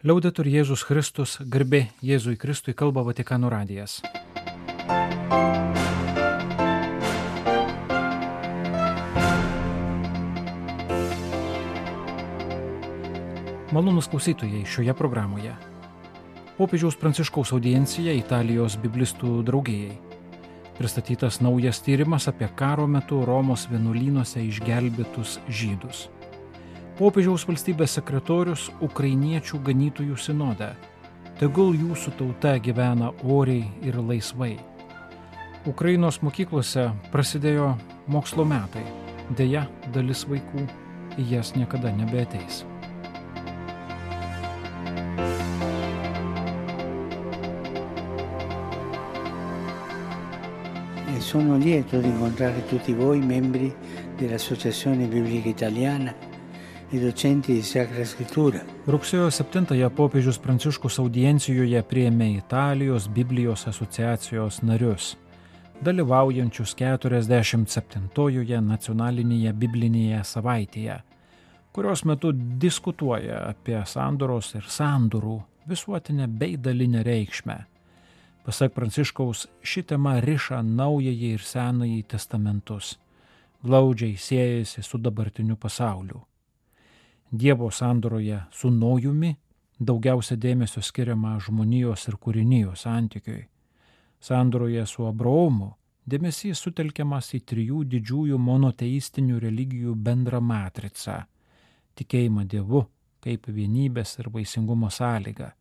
Liaudetur Jėzus Kristus, garbė Jėzui Kristui kalba Vatikano radijas. Malonus klausytojai šioje programoje. Popiežiaus Pranciškaus audiencija Italijos biblistų draugijai. Pristatytas naujas tyrimas apie karo metu Romos vienuolynuose išgelbėtus žydus. Popiežiaus valstybės sekretorius Ukrainiečių ganytojų sinode. Tegul jūsų tauta gyvena oriai ir laisvai. Ukrainos mokyklose prasidėjo mokslo metai. Deja, dalis vaikų į jas niekada nebeateis. E sono lieto di incontrare tutti voi membri dell'Associazione Biblica Italiana Rugsėjo 7-ąją popiežius Pranciškus audiencijoje priėmė Italijos Biblijos asociacijos narius, dalyvaujančius 47-ojoje nacionalinėje biblinėje savaitėje, kurios metu diskutuoja apie sandoros ir sandorų visuotinę bei dalinę reikšmę. Pasak Pranciškaus, ši tema riša naująjį ir senąjį testamentus, glaudžiai siejasi su dabartiniu pasauliu. Dievo sandoroje su nojumi daugiausia dėmesio skiriama žmonijos ir kūrinijos santykiui. Sandoroje su Abraomu dėmesys sutelkiamas į trijų didžiųjų monoteistinių religijų bendrą matricą - tikėjimą Dievu kaip vienybės ir vaisingumo sąlyga.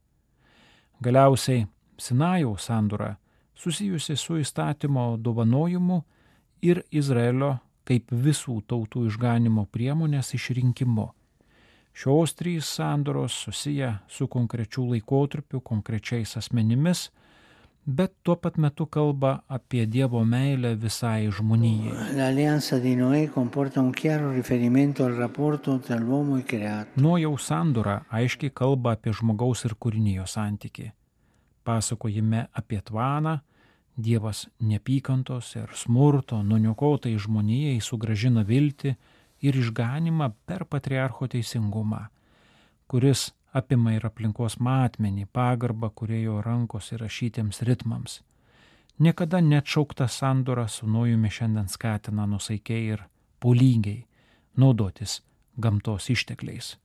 Galiausiai Sinajaus sandora susijusi su įstatymo dovanojimu ir Izraelio kaip visų tautų išganimo priemonės išrinkimu. Šios trys sandoros susiję su konkrečiu laikotarpiu, konkrečiais asmenimis, bet tuo pat metu kalba apie Dievo meilę visai žmonijai. E. Nojaus sandora aiškiai kalba apie žmogaus ir kūrinijos santyki. Pasakojime apie tvaną Dievas nepykantos ir smurto nuniokotai žmonijai sugražina viltį ir išganimą per patriarcho teisingumą, kuris apima ir aplinkos matmenį, pagarbą kurėjo rankos įrašytiems ritmams. Niekada neatšaukta sandora su naujumi šiandien skatina nusaikiai ir polygiai naudotis gamtos ištekliais.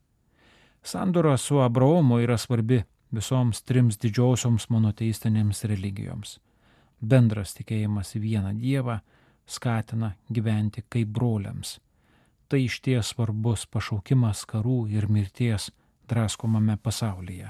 Sandora su Abraomu yra svarbi visoms trims didžiosioms monoteistinėms religijoms. Bendras tikėjimas į vieną Dievą skatina gyventi kaip broliams. Tai iš ties svarbus pašaukimas karų ir mirties draskomame pasaulyje.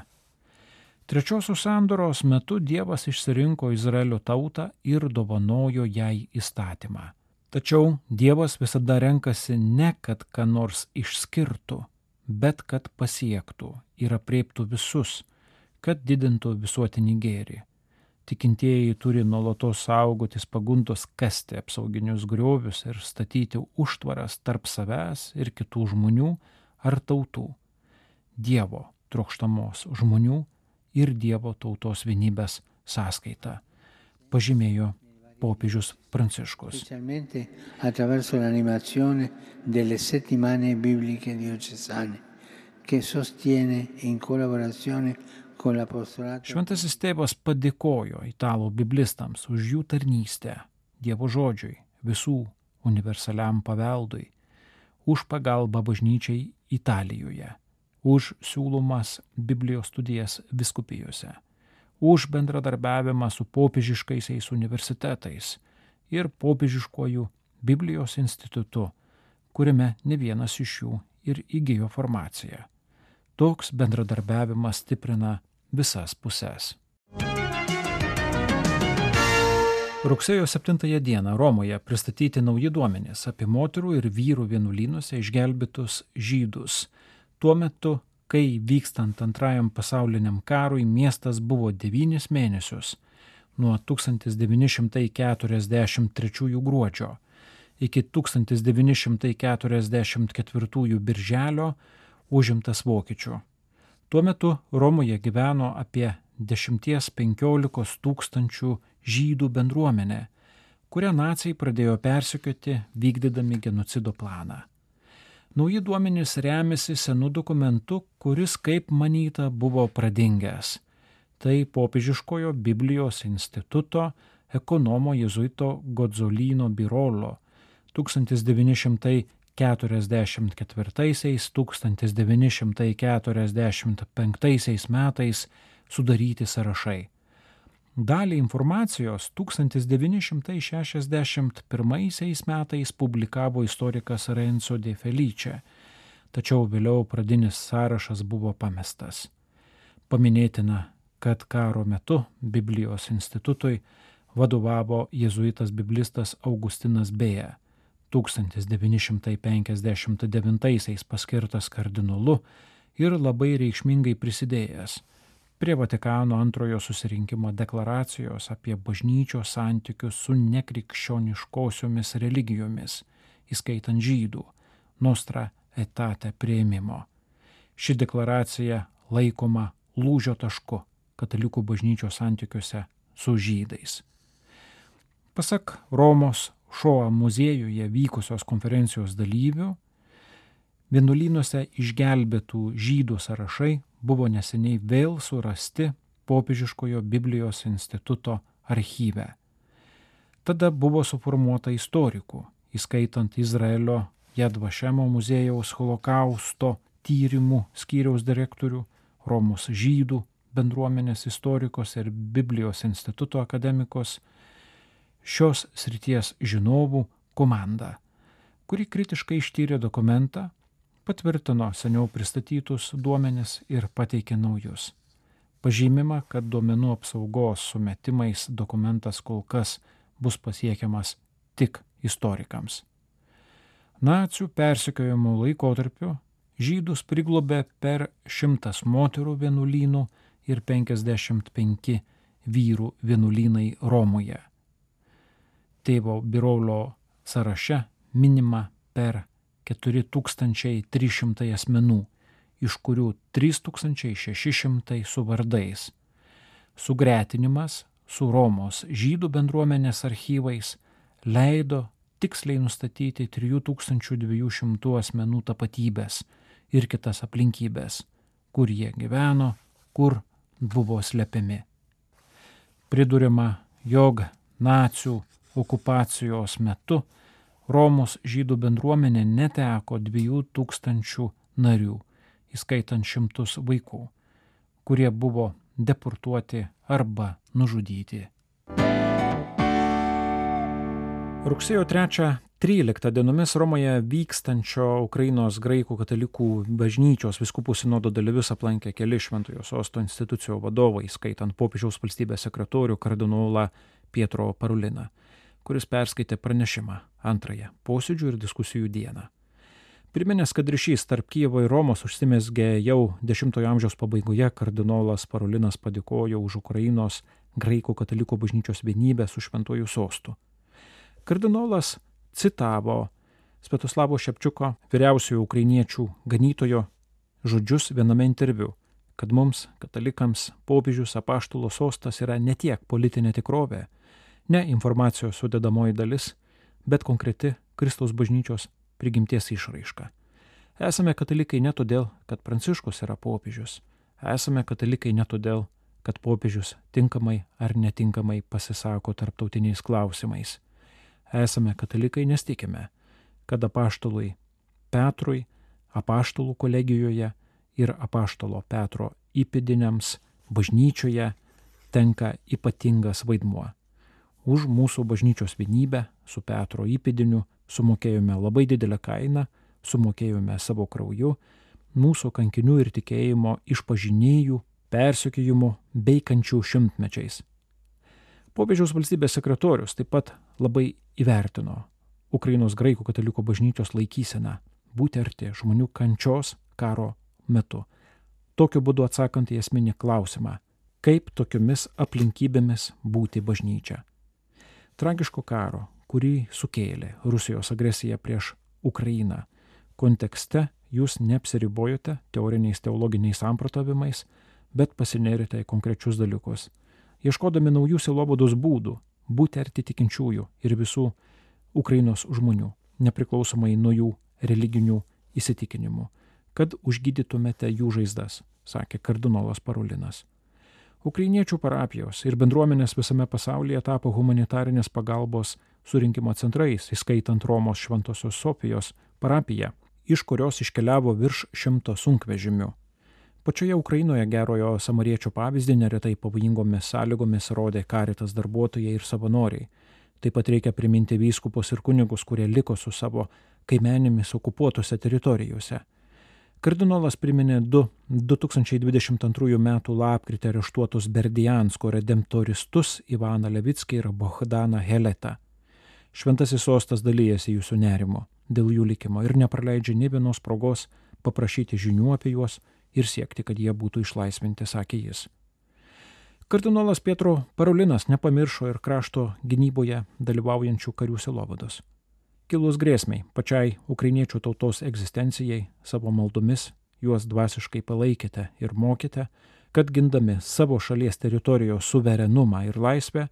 Trečiosios sandoros metu Dievas išsirinko Izraelio tautą ir dovanojo jai įstatymą. Tačiau Dievas visada renkasi ne kad ką nors išskirtų, bet kad pasiektų ir apriektų visus, kad didintų visuotinį gėrį. Tikintieji turi nuolatos saugotis paguntos kasti apsauginius griovius ir statyti užtvaras tarp savęs ir kitų žmonių ar tautų. Dievo trokštamos žmonių ir Dievo tautos vienybės sąskaita, pažymėjo popiežius Pranciškus. Che sostiene in collaborazione. Šventasis tėvas padėkojo italų biblistams už jų tarnystę Dievo žodžiui, visų universaliam paveldui, už pagalbą bažnyčiai Italijoje, už siūlomas Biblijos studijas viskupijose, už bendradarbiavimą su popiežiškaisiais universitetais ir popiežiškojų Biblijos institutu, kuriame ne vienas iš jų ir įgyjo formaciją. Toks bendradarbiavimas stiprina visas puses. Rugsėjo 7 dieną Romoje pristatyti nauji duomenys apie moterų ir vyrų vienuolynuose išgelbėtus žydus. Tuo metu, kai vykstant antrajam pasauliniam karui miestas buvo devynis mėnesius nuo 1943 gruodžio iki 1944 birželio užimtas vokiečių. Tuo metu Romoje gyveno apie 10-15 tūkstančių žydų bendruomenė, kurią nacijai pradėjo persikioti vykdydami genocido planą. Nauji duomenys remiasi senu dokumentu, kuris, kaip manyta, buvo pradingęs. Tai popiežiškojo Biblijos instituto ekonomo jezuito Godzolino Birolo 1944-1945 metais sudaryti sąrašai. Dalį informacijos 1961 metais publikavo istorikas Renzo de Felice, tačiau vėliau pradinis sąrašas buvo pamestas. Paminėtina, kad karo metu Biblijos institutui vadovavo jėzuitas biblistas Augustinas Beja, 1959 paskirtas kardinolu ir labai reikšmingai prisidėjęs prie Vatikano antrojo susirinkimo deklaracijos apie bažnyčios santykius su nekrikščioniškosiomis religijomis, įskaitant žydų, Nostra etate prieimimo. Ši deklaracija laikoma lūžio tašku katalikų bažnyčios santykiuose su žydais. Pasak Romos Šoa muziejuje vykusios konferencijos dalyvių, vienuolynuose išgelbėtų žydų sąrašai buvo neseniai vėl surasti popiežiškojo Biblijos instituto archyve. Tada buvo suformuota istorikų, įskaitant Izraelio Jadvašemo muziejaus holokausto tyrimų skyriaus direktorių, Romos žydų bendruomenės istorikos ir Biblijos instituto akademikos, šios srities žinovų komanda, kuri kritiškai ištyrė dokumentą patvirtino seniau pristatytus duomenis ir pateikė naujus. Pažymima, kad duomenų apsaugos sumetimais dokumentas kol kas bus pasiekiamas tik istorikams. Nacių persekiojimo laikotarpiu žydus priglobė per šimtas moterų vienuolynų ir 55 vyrų vienuolynai Romoje. Tėvo Birolio sąraše minima per 4300 asmenų, iš kurių 3600 su vardais. Sugretinimas su Romos žydų bendruomenės archyvais leido tiksliai nustatyti 3200 asmenų tapatybės ir kitas aplinkybės, kur jie gyveno, kur buvo slepiami. Pridurima, jog nacijų okupacijos metu Romos žydų bendruomenė neteko dviejų tūkstančių narių, įskaitant šimtus vaikų, kurie buvo deportuoti arba nužudyti. Rugsėjo 3-13 dienomis Romoje vykstančio Ukrainos graikų katalikų bažnyčios viskupų sinodo dalyvius aplankė keli šventojo sosto institucijų vadovai, skaitant popiežiaus valstybės sekretorių kardinolą Pietro Paruliną kuris perskaitė pranešimą antrąją posėdžių ir diskusijų dieną. Priminęs, kad ryšys tarp Kievo ir Romos užsimesgė jau X amžiaus pabaigoje, kardinolas Parolinas padėkojo už Ukrainos graikų katalikų bažnyčios vienybę su šventuoju sostu. Kardinolas citavo Svetoslavo Šepčiuko, vyriausiojo ukrainiečių ganytojo, žodžius viename interviu, kad mums, katalikams, popiežius apaštulo sostas yra ne tiek politinė tikrovė, ne informacijos sudedamoji dalis, bet konkreti Kristaus bažnyčios prigimties išraiška. Esame katalikai ne todėl, kad Pranciškus yra popiežius. Esame katalikai ne todėl, kad popiežius tinkamai ar netinkamai pasisako tarptautiniais klausimais. Esame katalikai nes tikime, kad apaštalui Petrui, apaštalų kolegijoje ir apaštalo Petro įpėdiniams bažnyčioje tenka ypatingas vaidmuo už mūsų bažnyčios vienybę su Petro įpėdiniu sumokėjome labai didelę kainą, sumokėjome savo krauju, mūsų kankinių ir tikėjimo išpažinėjų, persikėjimų bei kančių šimtmečiais. Popiežiaus valstybės sekretorius taip pat labai įvertino Ukrainos graikų katalikų bažnyčios laikyseną būti arti žmonių kančios karo metu. Tokiu būdu atsakant į esminį klausimą, kaip tokiomis aplinkybėmis būti bažnyčia tragiško karo, kurį sukėlė Rusijos agresija prieš Ukrainą, kontekste jūs neapsiribojote teoriniais teologiniais samprotavimais, bet pasinerite į konkrečius dalykus, ieškodami naujų silovados būdų būti arti tikinčiųjų ir visų Ukrainos žmonių, nepriklausomai nuo jų religinių įsitikinimu, kad užgydytumėte jų žaizdas, sakė kardinolas Parulinas. Ukrainiečių parapijos ir bendruomenės visame pasaulyje tapo humanitarinės pagalbos surinkimo centrais, įskaitant Romos Šventosios Sofijos parapiją, iš kurios iškeliavo virš šimto sunkvežimių. Pačioje Ukrainoje gerojo samariečio pavyzdį neretai pavojingomis sąlygomis rodė karitas darbuotojai ir savanoriai. Taip pat reikia priminti vyskupus ir kunigus, kurie liko su savo kaimenėmis okupuotose teritorijose. Kardinolas priminė du 2022 m. lapkritį areštuotus Berdiansko redemptoristus Ivaną Levickį ir Bohdaną Heletą. Šventasis sostas dalyjasi jūsų nerimo dėl jų likimo ir nepraleidžia ne vienos progos paprašyti žinių apie juos ir siekti, kad jie būtų išlaisvinti, sakė jis. Kardinolas Pietro Parolinas nepamiršo ir krašto gynyboje dalyvaujančių karių silovados. Kilus grėsmiai pačiai ukrainiečių tautos egzistencijai savo maldomis juos dvasiškai palaikėte ir mokėte, kad gindami savo šalies teritorijos suverenumą ir laisvę,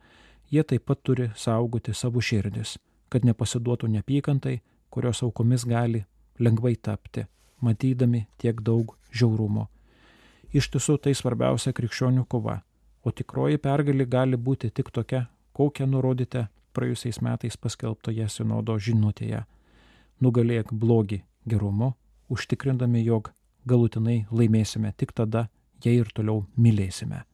jie taip pat turi saugoti savo širdis, kad nepasiduotų nepykantai, kurios aukomis gali lengvai tapti, matydami tiek daug žiaurumo. Iš tiesų tai svarbiausia krikščionių kova, o tikroji pergalė gali būti tik tokia, kokią nurodėte praėjusiais metais paskelbtoje sinodo žinutėje. Nugalėk blogį gerumu, užtikrindami, jog galutinai laimėsime tik tada, jei ir toliau mylėsime.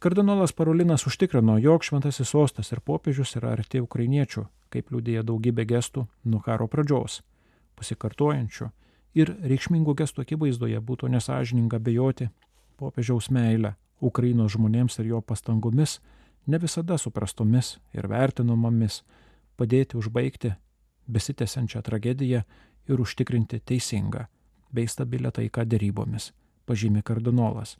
Kardinolas Parolinas užtikrino, jog šventasis sostas ir popiežius yra arti ukrainiečių, kaip liūdėja daugybė gestų nuo karo pradžios, pasikartojančių ir reikšmingų gestų akivaizdoje būtų nesažininga bejoti popiežiaus meilę Ukrainos žmonėms ir jo pastangomis, ne visada suprastomis ir vertinamomis, padėti užbaigti besitęsiančią tragediją ir užtikrinti teisingą bei stabilę taiką dėrybomis, pažymė kardinolas,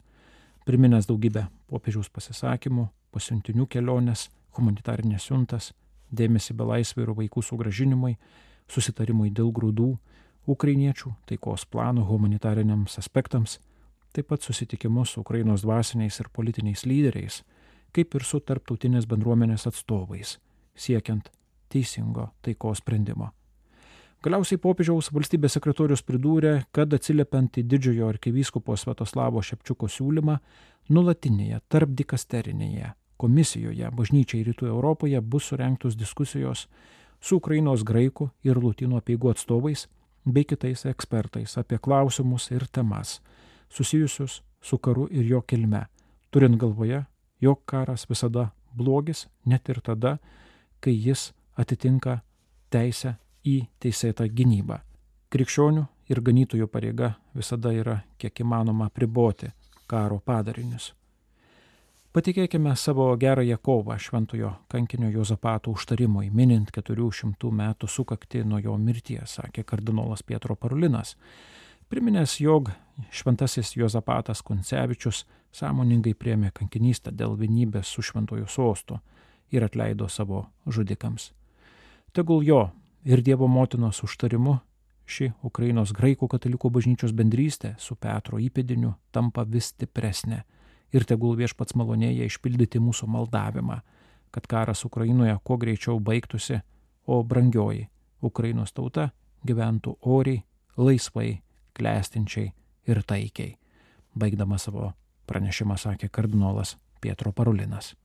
priminęs daugybę popiežiaus pasisakymų, pasiuntinių keliones, humanitarinės siuntas, dėmesį belaisvį ir vaikų sugražinimui, susitarimui dėl grūdų, ukrainiečių taikos plano humanitariniams aspektams, taip pat susitikimus su Ukrainos dvasiniais ir politiniais lyderiais, kaip ir su tarptautinės bendruomenės atstovais, siekiant teisingo taikos sprendimo. Galiausiai popiežiaus valstybės sekretorius pridūrė, kad atsiliepiant į didžiojo arkivyskupo Svetoslavo Šepčiuko siūlymą, nulatinėje tarp dikasterinėje komisijoje bažnyčiai rytų Europoje bus surenktos diskusijos su Ukrainos graikų ir lūtino apieigų atstovais bei kitais ekspertais apie klausimus ir temas susijusius su karu ir jo kilme, turint galvoje, jog karas visada blogis net ir tada, kai jis atitinka teisę į teisėtą gynybą. Krikščionių ir ganytojų pareiga visada yra kiek įmanoma priboti karo padarinius. Patikėkime savo gerąją kovą šventojo kankinio Jozapato užtarimui, minint 400 metų sukakti nuo jo mirties, sakė kardinolas Pietro Parulinas. Priminęs, jog šventasis Jozapatas Kuncevičius sąmoningai priemė kankinystę dėl vienybės su šventojo sostu ir atleido savo žudikams. Tegul jo ir Dievo motinos užtarimu ši Ukrainos graikų katalikų bažnyčios bendrystė su Petro įpėdiniu tampa vis stipresnė ir tegul viešpats malonėja išpildyti mūsų maldavimą, kad karas Ukrainoje kuo greičiau baigtųsi, o brangioji Ukrainos tauta gyventų oriai, laisvai, klestinčiai ir taikiai. Baigdama savo pranešimą sakė kardinolas Pietro Parulinas.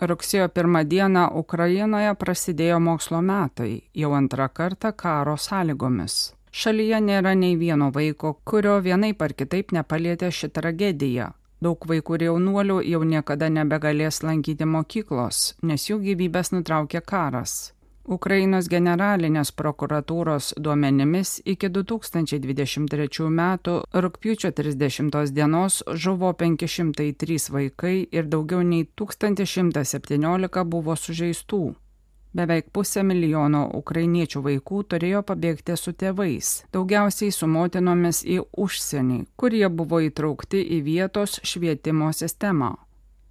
Rugsėjo pirmą dieną Ukrainoje prasidėjo mokslo metai, jau antrą kartą karo sąlygomis. Šalyje nėra nei vieno vaiko, kurio vienaip ar kitaip nepalėtė ši tragedija. Daug vaikų ir jaunuolių jau niekada nebegalės lankyti mokyklos, nes jų gyvybės nutraukė karas. Ukrainos generalinės prokuratūros duomenimis iki 2023 m. rūpiučio 30 dienos žuvo 503 vaikai ir daugiau nei 1117 buvo sužeistų. Beveik pusę milijono ukrainiečių vaikų turėjo pabėgti su tėvais, daugiausiai su motinomis į užsienį, kurie buvo įtraukti į vietos švietimo sistemą.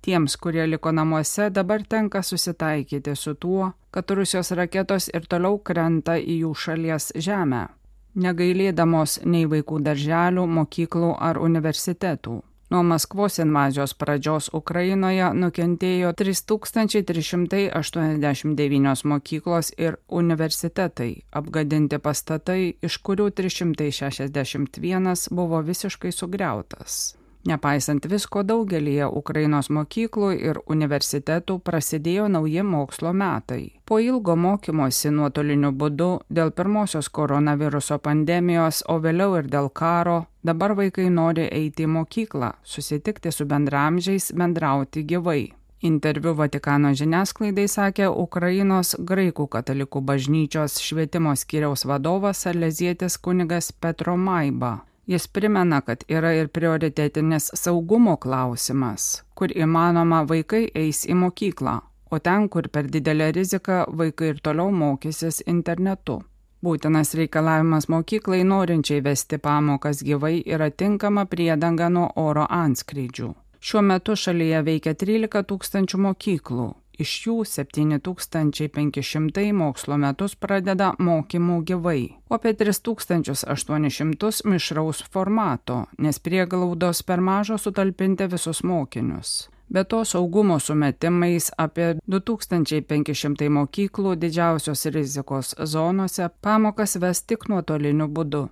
Tiems, kurie liko namuose, dabar tenka susitaikyti su tuo, kad Rusijos raketos ir toliau krenta į jų šalies žemę, negailėdamos nei vaikų darželių, mokyklų ar universitetų. Nuo Maskvos invazijos pradžios Ukrainoje nukentėjo 3389 mokyklos ir universitetai, apgadinti pastatai, iš kurių 361 buvo visiškai sugriautas. Nepaisant visko, daugelįje Ukrainos mokyklų ir universitetų prasidėjo nauji mokslo metai. Po ilgo mokymosi nuotoliniu būdu dėl pirmosios koronaviruso pandemijos, o vėliau ir dėl karo, dabar vaikai nori eiti į mokyklą, susitikti su bendramžiais, bendrauti gyvai. Interviu Vatikano žiniasklaidai sakė Ukrainos graikų katalikų bažnyčios švietimo skyriaus vadovas Salezietis kunigas Petro Maiba. Jis primena, kad yra ir prioritetinis saugumo klausimas, kur įmanoma vaikai eis į mokyklą, o ten, kur per didelė rizika, vaikai ir toliau mokysis internetu. Būtinas reikalavimas mokyklai norinčiai vesti pamokas gyvai yra tinkama priedanga nuo oro antskrydžių. Šiuo metu šalyje veikia 13 tūkstančių mokyklų, iš jų 7500 mokslo metus pradeda mokymų gyvai, o apie 3800 mišraus formato, nes prieglaudos per mažo sutalpinti visus mokinius. Be to saugumo sumetimais apie 2500 mokyklų didžiausios rizikos zonose pamokas ves tik nuotoliniu būdu.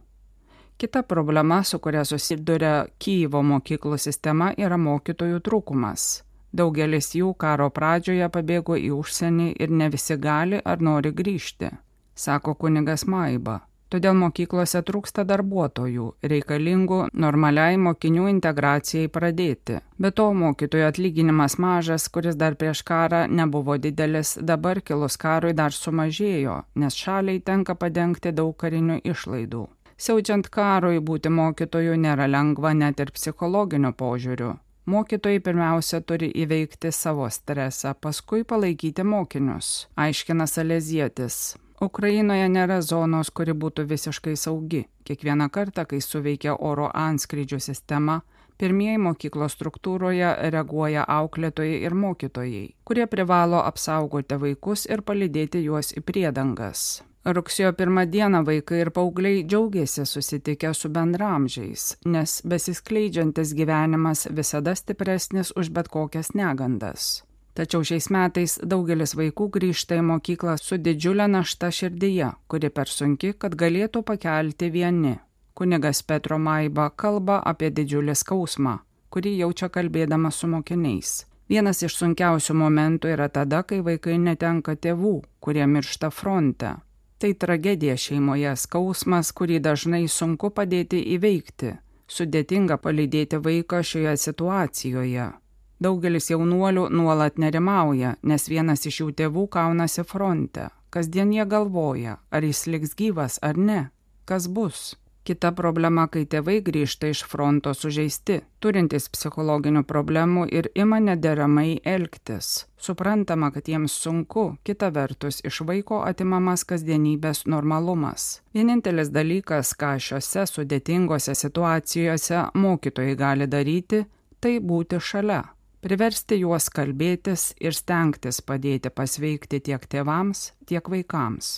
Kita problema, su kuria susiduria Kyjivo mokyklų sistema, yra mokytojų trūkumas. Daugelis jų karo pradžioje pabėgo į užsienį ir ne visi gali ar nori grįžti, sako kunigas Maiba. Todėl mokyklose trūksta darbuotojų, reikalingų normaliai mokinių integracijai pradėti. Be to, mokytojų atlyginimas mažas, kuris dar prieš karą nebuvo didelis, dabar kilus karui dar sumažėjo, nes šaliai tenka padengti daug karinių išlaidų. Siaučiant karui būti mokytoju nėra lengva net ir psichologiniu požiūriu. Mokytojai pirmiausia turi įveikti savo stresą, paskui palaikyti mokinius, aiškina Salezietis. Ukrainoje nėra zonos, kuri būtų visiškai saugi. Kiekvieną kartą, kai suveikia oro anskrydžių sistema, pirmieji mokyklos struktūroje reaguoja auklėtojai ir mokytojai, kurie privalo apsaugoti vaikus ir palidėti juos į priedangas. Rugsėjo pirmą dieną vaikai ir paaugliai džiaugiasi susitikę su bendramžiais, nes besiskleidžiantis gyvenimas visada stipresnis už bet kokias negandas. Tačiau šiais metais daugelis vaikų grįžta į mokyklą su didžiulė našta širdyje, kuri per sunki, kad galėtų pakelti vieni. Kunigas Petro Maiba kalba apie didžiulį skausmą, kurį jaučia kalbėdamas su mokiniais. Vienas iš sunkiausių momentų yra tada, kai vaikai netenka tėvų, kurie miršta fronte. Tai tragedija šeimoje, skausmas, kurį dažnai sunku padėti įveikti, sudėtinga palydėti vaiką šioje situacijoje. Daugelis jaunuolių nuolat nerimauja, nes vienas iš jų tėvų kaunasi fronte. Kasdien jie galvoja, ar jis liks gyvas ar ne, kas bus. Kita problema, kai tėvai grįžta iš fronto sužeisti, turintys psichologinių problemų ir ima nederamai elgtis. Suprantama, kad jiems sunku, kita vertus iš vaiko atimamas kasdienybės normalumas. Vienintelis dalykas, ką šiuose sudėtingose situacijose mokytojai gali daryti, tai būti šalia priversti juos kalbėtis ir stengtis padėti pasveikti tiek tėvams, tiek vaikams.